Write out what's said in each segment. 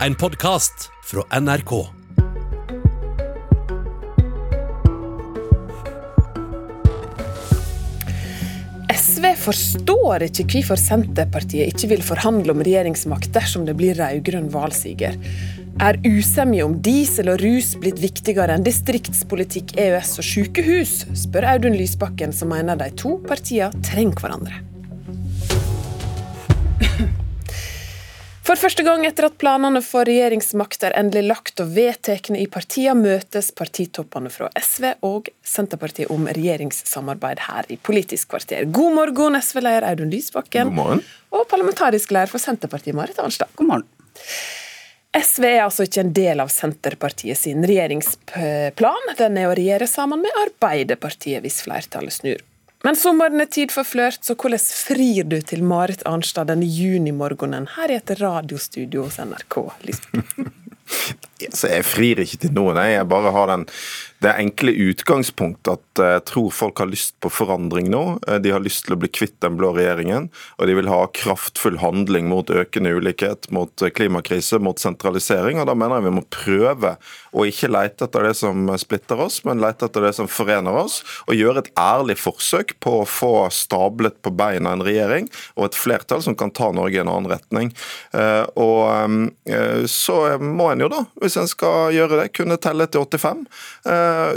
En podkast fra NRK. SV forstår ikke hvorfor Senterpartiet ikke vil forhandle om regjeringsmakt dersom det blir rød-grønn valgsiger. Er usemje om diesel og rus blitt viktigere enn distriktspolitikk, EØS og sykehus, spør Audun Lysbakken, som mener de to partiene trenger hverandre. For første gang etter at planene for regjeringsmakt er endelig lagt og vedtatt i partiene, møtes partitoppene fra SV og Senterpartiet om regjeringssamarbeid her i Politisk kvarter. God morgen, SV-leder Audun Lysbakken. God morgen. Og parlamentarisk leder for Senterpartiet, Marit Arnstad. God morgen. SV er altså ikke en del av Senterpartiet sin regjeringsplan. Den er å regjere sammen med Arbeiderpartiet hvis flertallet snur. Men sommeren er tid for flørt, så hvordan frir du til Marit Arnstad denne junimorgenen her i et radiostudio hos NRK? Så jeg frir ikke til noen. Jeg bare har den, det enkle utgangspunktet at jeg tror folk har lyst på forandring nå. De har lyst til å bli kvitt den blå regjeringen, og de vil ha kraftfull handling mot økende ulikhet, mot klimakrise, mot sentralisering. og Da mener jeg vi må prøve å ikke lete etter det som splitter oss, men lete etter det som forener oss, og gjøre et ærlig forsøk på å få stablet på beina en regjering og et flertall som kan ta Norge i en annen retning. Og så må en jo da, hvis en skal gjøre det, kunne telle til 85.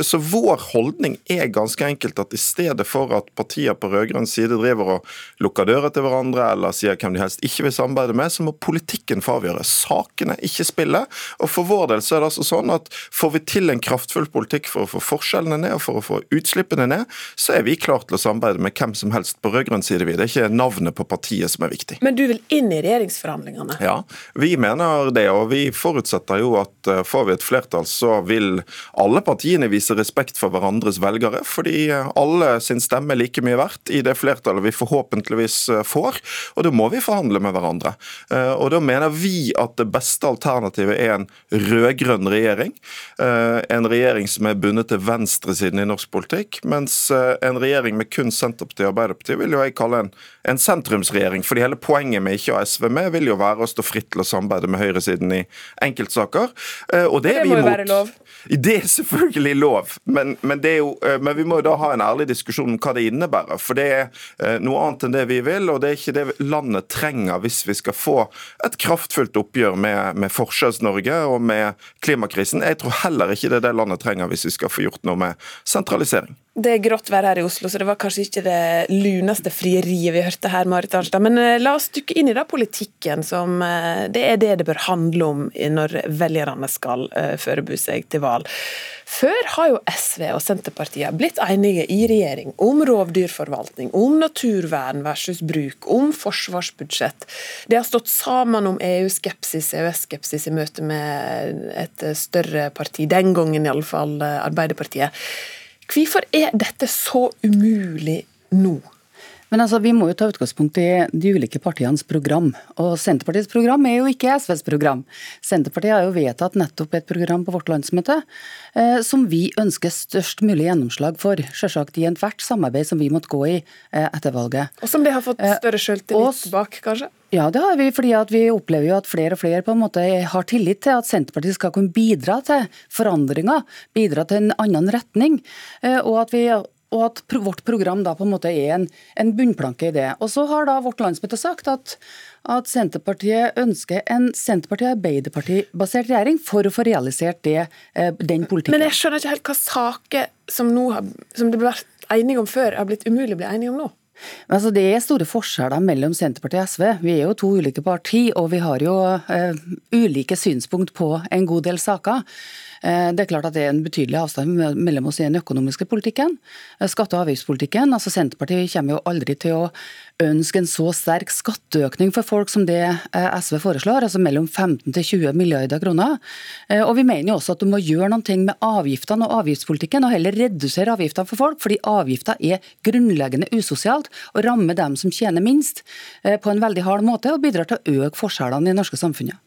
Så vår holdning er ganske enkelt at i stedet for at partier på rød-grønn side driver og lukker dører til hverandre eller sier hvem de helst ikke vil samarbeide med, så må politikken få avgjøre. Sakene, ikke spillet. Og for vår del så er det altså sånn at får vi til en kraftfull politikk for å få forskjellene ned og for å få utslippene ned, så er vi klar til å samarbeide med hvem som helst på rød-grønn side. Det er ikke navnet på partiet som er viktig. Men du vil inn i regjeringsforhandlingene? Ja, vi mener det. Og vi forutsetter jo at får vi et flertall, så vil alle partiene vise respekt for hverandres velgere. Fordi alle sin stemme er like mye verdt i det flertallet vi forhåpentligvis får. Og da må vi forhandle med hverandre. Og da mener vi at det beste alternativet er en rød-grønn regjering. En regjering som er bundet til venstresiden i norsk politikk. Mens en regjering med kun Senterpartiet og Arbeiderpartiet vil jo jeg kalle en, en sentrumsregjering. fordi hele poenget med ikke å ha SV med, vil jo være å stå fritt til å samarbeide med høyresiden i enkeltsaker. Og det, det er vi må jo være lov. Det er selvfølgelig lov, men, men, det jo, men vi må jo da ha en ærlig diskusjon om hva det innebærer. For det er noe annet enn det vi vil, og det er ikke det landet trenger hvis vi skal få et kraftfullt oppgjør med, med Forskjells-Norge og med klimakrisen. Jeg tror heller ikke det er det landet trenger hvis vi skal få gjort noe med sentralisering. Det er grått vær her i Oslo, så det var kanskje ikke det luneste frieriet vi hørte her, Marit Arnstad. Men uh, la oss dykke inn i da politikken, som uh, det er det det bør handle om når velgerne skal uh, forberede seg til valg. Før har jo SV og Senterpartiet blitt enige i regjering om rovdyrforvaltning, om naturvern versus bruk, om forsvarsbudsjett. De har stått sammen om EU-skepsis, EØS-skepsis i møte med et større parti, den gangen iallfall Arbeiderpartiet. Hvorfor er dette så umulig nå? Men altså, Vi må jo ta utgangspunkt i de ulike partienes program. Og Senterpartiets program er jo ikke SVs program. Senterpartiet har jo vedtatt nettopp et program på vårt landsmøte eh, som vi ønsker størst mulig gjennomslag for. Selvsagt i ethvert samarbeid som vi måtte gå i eh, etter valget. Og som de har fått større selvtillit eh, bak, kanskje? Ja, det har vi, fordi vi opplever jo at flere og flere på en måte har tillit til at Senterpartiet skal kunne bidra til forandringer, bidra til en annen retning. eh, og at vi og at vårt program da på en måte er en, en bunnplanke i det. Og så har da vårt landsmøte sagt at, at Senterpartiet ønsker en Senterparti-Arbeiderparti-basert regjering for å få realisert det, eh, den politikken. Men jeg skjønner ikke helt hva saker som, nå som det ble vært enige om før, har blitt umulig å bli enige om nå. Men Altså, det er store forskjeller mellom Senterpartiet og SV. Vi er jo to ulike parti, og vi har jo uh, ulike synspunkt på en god del saker. Eh, Det er klart at det er en betydelig avstand mellom oss i den økonomiske politikken. eh, Skatte- og avgiftspolitikken. Altså Senterpartiet kommer jo aldri til å ønske en så sterk skatteøkning for folk som det SV foreslår, altså mellom 15 til 20 milliarder kroner. Og vi mener jo også at du må gjøre noe med avgiftene og avgiftspolitikken, og heller redusere avgiftene for folk, fordi avgifter er grunnleggende usosialt og rammer dem som tjener minst, eh, på en veldig hard måte, og bidrar til å øke forskjellene i det norske samfunnet.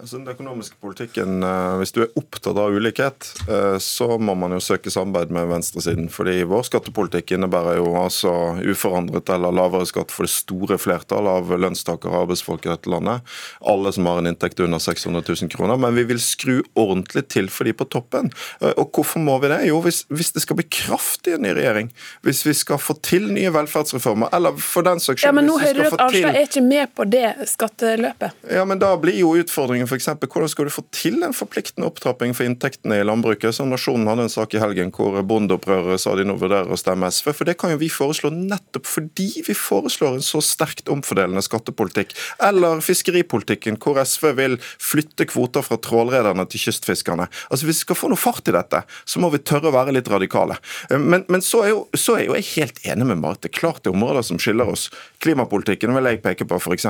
Altså, den økonomiske politikken, eh, Hvis du er opptatt av ulikhet, eh, så må man jo søke samarbeid med venstresiden. fordi Vår skattepolitikk innebærer jo altså uforandret eller lavere skatt for det store flertallet av lønnstakere og arbeidsfolk i dette landet. Alle som har en inntekt under 600 000 kroner. Men vi vil skru ordentlig til for de på toppen. Eh, og hvorfor må vi det? Jo, hvis, hvis det skal bli kraft i en ny regjering, hvis vi skal få til nye velferdsreformer, eller for den saks skyld Ja, men nå hører du at Arnstad er ikke med på det skatteløpet. ja, men Da blir jo utfordringen for eksempel, hvordan skal du få til en forpliktende opptrapping for inntektene i landbruket? Så Nasjonen hadde en sak i helgen hvor bondeopprøret sa de nå vurderer å stemme SV. For det kan jo vi foreslå nettopp fordi vi foreslår en så sterkt omfordelende skattepolitikk. Eller fiskeripolitikken, hvor SV vil flytte kvoter fra trålrederne til kystfiskerne. Altså Hvis vi skal få noe fart i dette, så må vi tørre å være litt radikale. Men, men så, er jo, så er jo jeg helt enig med er klart det er områder som skiller oss. Klimapolitikken vil jeg peke på, f.eks.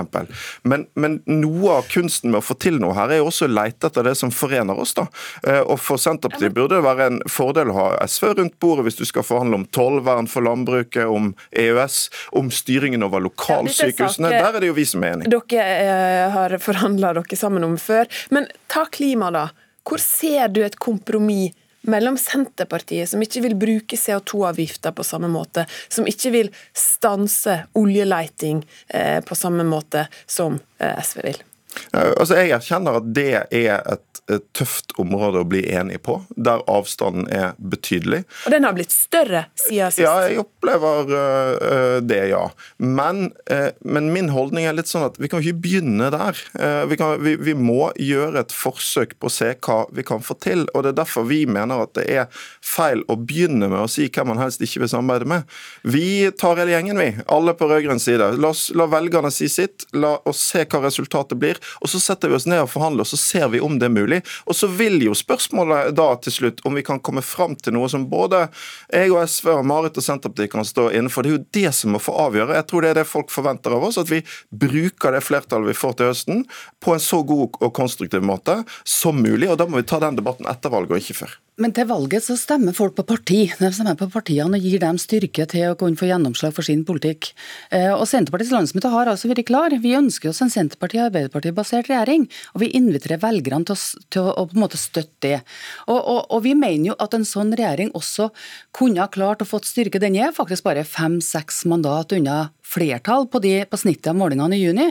Men, men noe av kunsten med å få til noe her, er jo også å leite etter det som forener oss. da. Eh, Og For Senterpartiet burde det være en fordel å ha SV rundt bordet hvis du skal forhandle om tollvern for landbruket, om EØS, om styringen over lokalsykehusene. Er Der er det jo vi som er enige. Dere eh, har forhandla dere sammen om før. Men ta klima, da. Hvor ser du et kompromiss mellom Senterpartiet, som ikke vil bruke CO2-avgifter på samme måte, som ikke vil stanse oljeleiting eh, på samme måte som eh, SV vil? Eh, Altså, Jeg erkjenner at det er et, et tøft område å bli enig på, der avstanden er betydelig. Og den har blitt større siden sist. Ja, jeg opplever øh, det, ja. Men, men min holdning er litt sånn at vi kan ikke begynne der. Eh, vi, kan, vi, vi må gjøre et forsøk på å se hva vi kan få til. og Det er derfor vi mener at det er feil å begynne med å si hvem man helst ikke vil samarbeide med. Vi tar hele gjengen, vi. Alle på rød-grønn side. La, oss, la velgerne si sitt. La oss se hva resultatet blir. Og Så setter vi oss ned og forhandler, og så ser vi om det er mulig. Og så vil jo spørsmålet da til slutt om vi kan komme fram til noe som både jeg og SV og Marit og Senterpartiet kan stå innenfor. Det er jo det som må få avgjøre. Jeg tror det er det folk forventer av oss, at vi bruker det flertallet vi får til høsten på en så god og konstruktiv måte som mulig. og Da må vi ta den debatten etter valget, og ikke før. Men til valget så stemmer folk på parti. De stemmer på partiene og gir dem styrke til å kunne få gjennomslag for sin politikk. Eh, Og Senterpartiets landsmøte har altså vært klar. Vi ønsker oss en Senterparti- og Arbeiderparti-basert regjering. Og vi inviterer velgerne til å, til å på en måte støtte det. Og, og, og vi mener jo at en sånn regjering også kunne ha klart å fått styrke. Den er faktisk bare fem-seks mandat unna flertall på, de, på snittet av målingene i juni.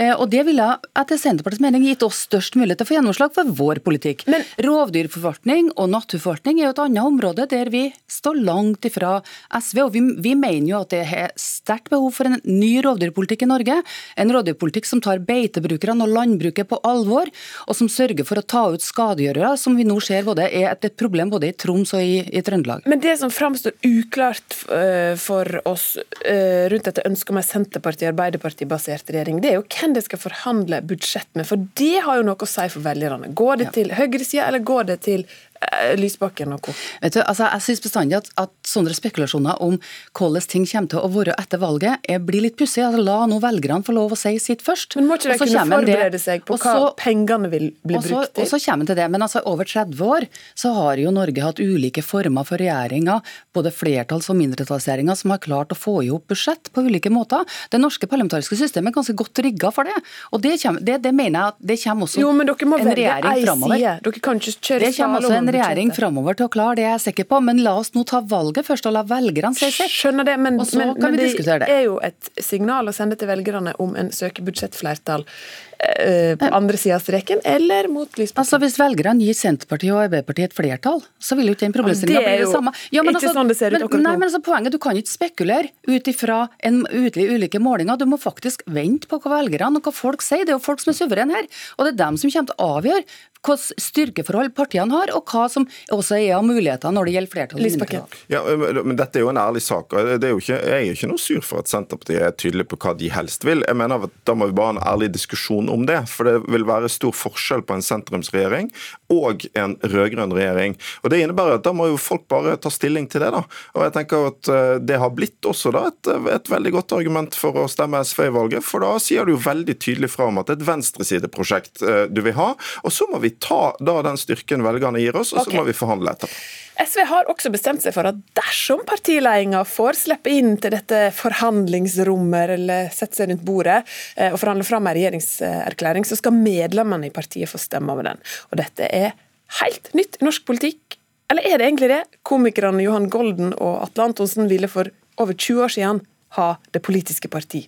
Eh, og det ville etter Senterpartiets mening gitt oss størst mulighet til å få gjennomslag for vår politikk. Men- Rovdyrforvaltning og naturforvaltning er jo et annet område der vi står langt ifra SV. og Vi, vi mener jo at det er sterkt behov for en ny rovdyrpolitikk i Norge. En rovdyrpolitikk som tar beitebrukerne og landbruket på alvor, og som sørger for å ta ut skadegjørere, som vi nå ser både er et problem både i Troms og i, i Trøndelag. Men det som framstår uklart eh, for oss eh, rundt dette ønsket om en Senterparti-Arbeiderparti-basert regjering, det er jo hvem de skal forhandle budsjett med. For det har jo noe å si for velgerne. Går det til høyresida, eller går det til Lysbakken og co.? Vet du, altså Jeg syns bestandig at, at sånne spekulasjoner om hvordan ting kommer til å være etter valget, blir litt pussig. Altså, la nå velgerne få lov å si sitt først. Men må ikke de kunne forberede det- seg på hva så- pengene vil bli også, brukt til? Og så kommer en til det, men altså over 30 år så har jo Norge hatt ulike former for regjeringer, både flertalls- og mindretallsregjeringer, som har klart å få i hop budsjett på ulike måter. Det norske parlamentariske systemet er ganske godt rigga for det. Og det, kommer, det, det mener jeg at det kommer også Jo, men dere må en regjering framover. Dere kan ikke kjøre slalom en regjering framover til å klare, det er jeg sikker på. Men la oss nå ta valget først, og la velgerne si sitt. Skjønner det, men, Og så men, kan men vi det diskutere det. er jo et signal å sende til velgerne om en søker budsjettflertall på andre sida av streken, eller mot Lysbakken. Altså Hvis velgerne gir Senterpartiet og Arbeiderpartiet et flertall, så vil jo ikke den problemstillinga bli det er Ja, men jo altså, ikke sånn det ser ut men, akkurat nå. Nei, men altså Poenget, Du kan ikke spekulere ut ifra ulike målinger. Du må faktisk vente på hva velgerne og hva folk sier. Det er jo folk som er suverene her. Og det er dem som kommer til å avgjøre hvilke styrkeforhold partiene har, og hva som også er av muligheter når det gjelder flertall. Ja, men Dette er jo en ærlig sak. og det er jo ikke, Jeg er jo ikke noe sur for at Senterpartiet er tydelig på hva de helst vil. Jeg mener at Da må vi bare ha en ærlig diskusjon om det. For det vil være stor forskjell på en sentrumsregjering og en rød-grønn regjering. Og Det innebærer at da må jo folk bare ta stilling til det. da. Og jeg tenker at eh, Det har blitt også da et, et veldig godt argument for å stemme SV i valget. For da sier du jo veldig tydelig fra om at det er et venstresideprosjekt eh, du vil ha. Og så må vi ta da den styrken velgerne gir oss, og så okay. må vi forhandle etterpå. SV har også bestemt seg for at dersom partiledelsen får slippe inn til dette forhandlingsrommet eller sette seg rundt bordet eh, og forhandle fram en regjeringserklæring, så skal medlemmene i partiet få stemme over den. Og dette er helt nytt i norsk politikk. Eller er det egentlig det? Komikerne Johan Golden og Atle Antonsen ville for over 20 år siden ha det politiske parti.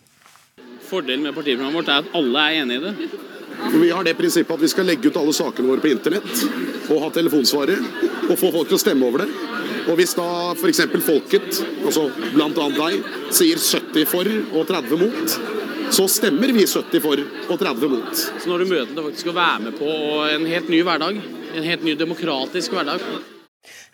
Fordelen med partiprogrammet vårt er at alle er enig i det. Vi har det prinsippet at vi skal legge ut alle sakene våre på internett og ha telefonsvarer og få folk til å stemme over det. Og hvis da f.eks. folket, altså bl.a. deg, sier 70 for og 30 mot, så stemmer vi 70 for og 30 mot. Så nå har du møter til faktisk å være med på en helt ny hverdag. En helt ny demokratisk hverdag.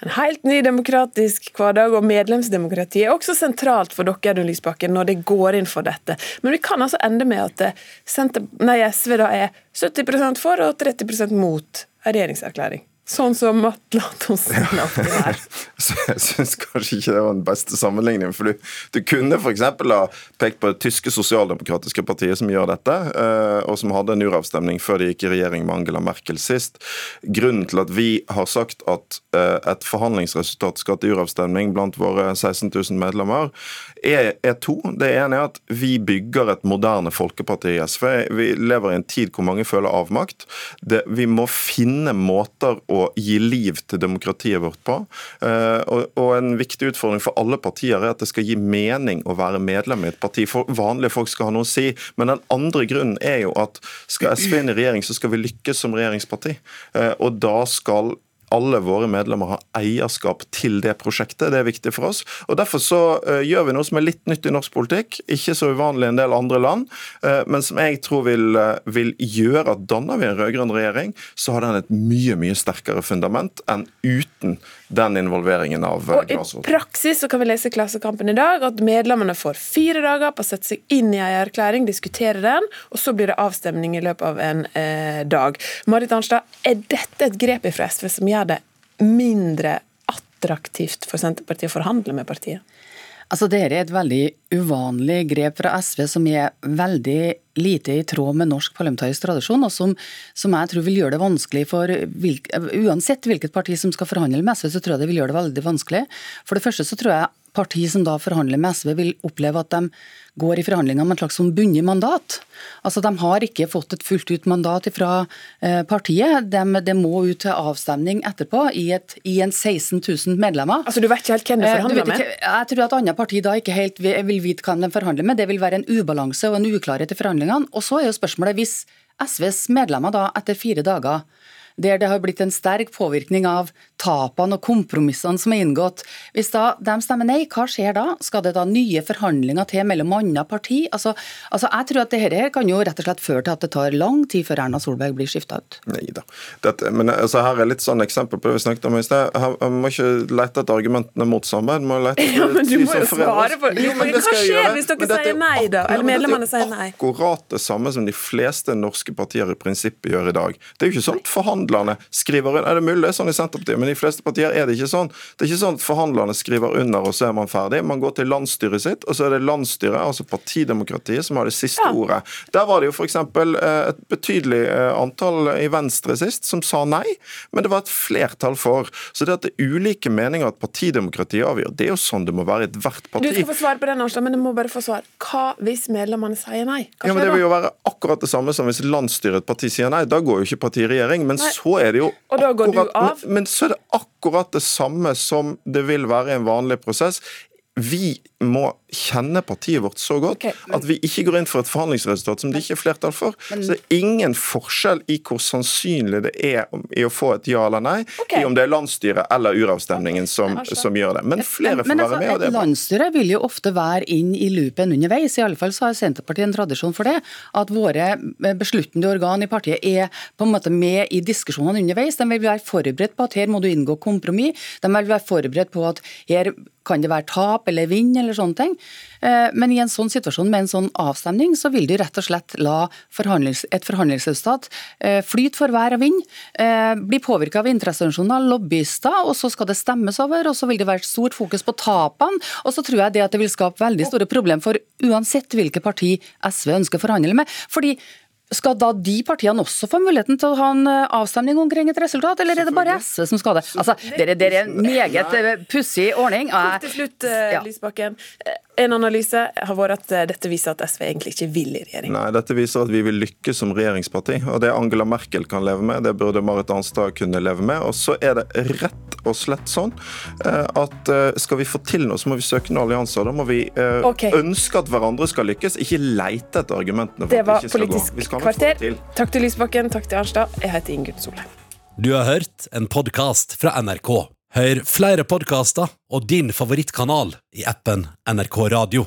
En helt ny demokratisk hverdag, og medlemsdemokrati er også sentralt for dere Audun Lysbakken, når det går inn for dette. Men vi kan altså ende med at Senter, nei, SV da er 70% for og 30 mot en regjeringserklæring. Sånn som Atle Antonsen alltid er. jeg syns kanskje ikke det var den beste sammenligningen. for Du, du kunne f.eks. ha pekt på det tyske sosialdemokratiske partiet som gjør dette, eh, og som hadde en uravstemning før de gikk i regjering med Angela Merkel sist. Grunnen til at vi har sagt at eh, et forhandlingsresultat skal til uravstemning blant våre 16 000 medlemmer, er, er to. Det ene er at vi bygger et moderne folkeparti i SV. Vi lever i en tid hvor mange føler avmakt. Det, vi må finne måter å å gi liv til demokratiet vårt på. Eh, og en viktig utfordring for alle partier er at det skal gi mening å være medlem i et parti. For vanlige folk skal ha noe å si. Men den andre grunnen er jo at skal SV inn i regjering, så skal vi lykkes som regjeringsparti. Eh, og da skal alle våre medlemmer har eierskap til det prosjektet. Det er viktig for oss. Og Derfor så uh, gjør vi noe som er litt nytt i norsk politikk, ikke så uvanlig i en del andre land, uh, men som jeg tror vil, uh, vil gjøre at danner vi en rød-grønn regjering, så har den et mye mye sterkere fundament enn uten den involveringen av. Og I praksis så kan vi lese i Klassekampen i dag at medlemmene får fire dager på å sette seg inn i en erklæring, diskutere den, og så blir det avstemning i løpet av en dag. Marit Arnstad, er dette et grep fra SV som gjør gjør det mindre attraktivt for Senterpartiet å forhandle med partiet? Altså, Det er et veldig uvanlig grep fra SV som er veldig lite i tråd med norsk parlamentarisk tradisjon, og som, som jeg tror vil gjøre det vanskelig for hvilk, Uansett hvilket parti som skal forhandle med SV, så tror jeg det vil gjøre det veldig vanskelig. For det første så tror jeg parti som da forhandler med SV, vil oppleve at de går i forhandlinger med et slags sånn bundet mandat. Altså De har ikke fått et fullt ut mandat fra eh, partiet. Det de, må ut til avstemning etterpå i, et, i en 16 000 medlemmer. Altså Du vet ikke helt hvem de eh, forhandler med? jeg tror at andre partier da ikke helt vil vite hvem de forhandler med. Det vil være en ubalanse og en uklarhet i forhandlingene. Og så er jo spørsmålet, hvis SVs medlemmer da etter fire dager der det har blitt en sterk påvirkning av tapene og kompromissene som er inngått. Hvis da de stemmer nei, hva skjer da? Skal det da nye forhandlinger til mellom andre parti? Altså, altså Jeg tror at dette kan jo rett og slett føre til at det tar lang tid før Erna Solberg blir skifta ut. Nei da. Men altså, her er litt sånn eksempel på det vi snakket om i sted. Jeg må ikke lete etter argumentene mot samarbeid. Må lete etter ja, men du må jo svare på jo, men Hva skjer hvis dere sier nei, da? Eller medlemmene sier nei? Det er akkurat det samme som de fleste norske partier i prinsippet gjør i dag. Det er jo ikke sånn at forhandlere forhandlerne skriver under. Er det mulig det er sånn i Senterpartiet, men i de fleste partier er det ikke sånn. Det er ikke sånn at forhandlerne skriver under, og så er man ferdig. Man går til landsstyret sitt, og så er det landsstyret, altså partidemokratiet, som har det siste ja. ordet. Der var det jo f.eks. Eh, et betydelig eh, antall i Venstre sist som sa nei, men det var et flertall for. Så det at det er ulike meninger at partidemokratiet avgjør, det er jo sånn det må være i ethvert parti. Du skal få svar på den, Arnstad, men du må bare få svar. Hva hvis medlemmene sier nei? Hva ja, men Det vil jo være akkurat det samme som hvis landsstyret et parti sier nei. Da går jo ikke partiet i regjering. Men nei. Så er det jo og da går akkurat, du av? Men, så er det akkurat det samme som det vil være i en vanlig prosess. Vi må kjenner partiet vårt så godt okay, men, at vi ikke går inn for et forhandlingsresultat som det ikke er flertall for. Men, så det er ingen forskjell i hvor sannsynlig det er i å få et ja eller nei, okay. i om det er landsstyret eller uravstemningen som, som gjør det. Men flere får være med. og det er Landsstyret vil jo ofte være inn i loopen underveis. I alle fall så har Senterpartiet en tradisjon for det. At våre besluttende organ i partiet er på en måte med i diskusjonene underveis. De vil være forberedt på at her må du inngå kompromiss. De vil være forberedt på at her kan det være tap eller vinn eller sånne ting. Eh, men i en sånn situasjon med en sånn avstemning, så vil du rett og slett la forhandlings, et forhandlingsresultat eh, flyte for vær og vind, eh, bli påvirka av interesseorganisasjoner, lobbyister, og så skal det stemmes over, og så vil det være stort fokus på tapene. Og så tror jeg det at det vil skape veldig store problemer for uansett hvilke parti SV ønsker å forhandle med. fordi Skal da de partiene også få muligheten til å ha en eh, avstemning omkring et resultat, eller er det bare SV som skal det? Altså, Det er en meget eh, pussig ordning. Kort til slutt, eh, Ja. Lysbakken. En analyse har vært at dette viser at SV egentlig ikke vil i regjering. Nei, dette viser at vi vil lykkes som regjeringsparti. og Det Angela Merkel kan leve med, det burde Marit Arnstad kunne leve med. Og så er det rett og slett sånn eh, at skal vi få til noe, så må vi søke noen allianser. Da må vi okay. Ønske at hverandre skal lykkes, ikke leite etter argumentene for Det at vi det ikke skal gå. Politisk Vi skal få kvarter. det til. Takk til Lysbakken, takk til Arnstad. Jeg heter Ingunn Solheim. Du har hørt en podkast fra NRK. Hør flere podkaster og din favorittkanal i appen NRK Radio.